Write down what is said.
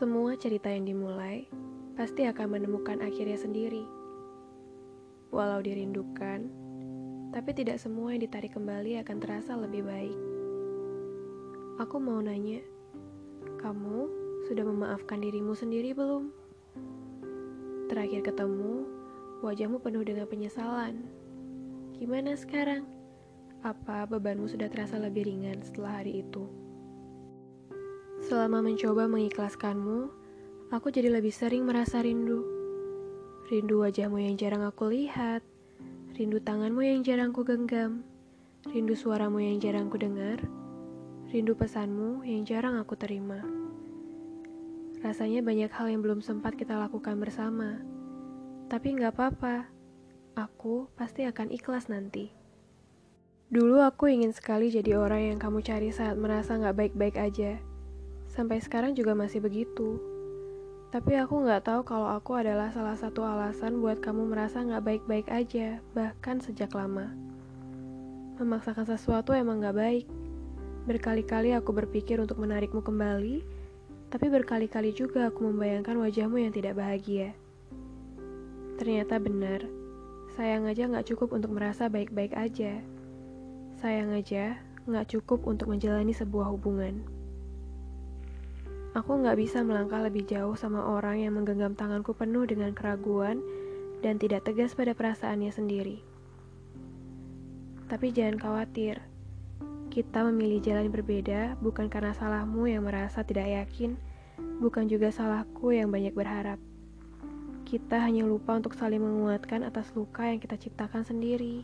Semua cerita yang dimulai pasti akan menemukan akhirnya sendiri. Walau dirindukan, tapi tidak semua yang ditarik kembali akan terasa lebih baik. Aku mau nanya, kamu sudah memaafkan dirimu sendiri belum? Terakhir ketemu, wajahmu penuh dengan penyesalan. Gimana sekarang? Apa bebanmu sudah terasa lebih ringan setelah hari itu? Selama mencoba mengikhlaskanmu, aku jadi lebih sering merasa rindu. Rindu wajahmu yang jarang aku lihat, rindu tanganmu yang jarang ku genggam, rindu suaramu yang jarang ku dengar, rindu pesanmu yang jarang aku terima. Rasanya banyak hal yang belum sempat kita lakukan bersama, tapi nggak apa-apa. Aku pasti akan ikhlas nanti. Dulu aku ingin sekali jadi orang yang kamu cari saat merasa nggak baik-baik aja. Sampai sekarang juga masih begitu. Tapi aku nggak tahu kalau aku adalah salah satu alasan buat kamu merasa nggak baik-baik aja, bahkan sejak lama. Memaksakan sesuatu emang nggak baik. Berkali-kali aku berpikir untuk menarikmu kembali, tapi berkali-kali juga aku membayangkan wajahmu yang tidak bahagia. Ternyata benar, sayang aja nggak cukup untuk merasa baik-baik aja. Sayang aja, nggak cukup untuk menjalani sebuah hubungan. Aku nggak bisa melangkah lebih jauh sama orang yang menggenggam tanganku penuh dengan keraguan dan tidak tegas pada perasaannya sendiri. Tapi jangan khawatir, kita memilih jalan berbeda bukan karena salahmu yang merasa tidak yakin, bukan juga salahku yang banyak berharap. Kita hanya lupa untuk saling menguatkan atas luka yang kita ciptakan sendiri.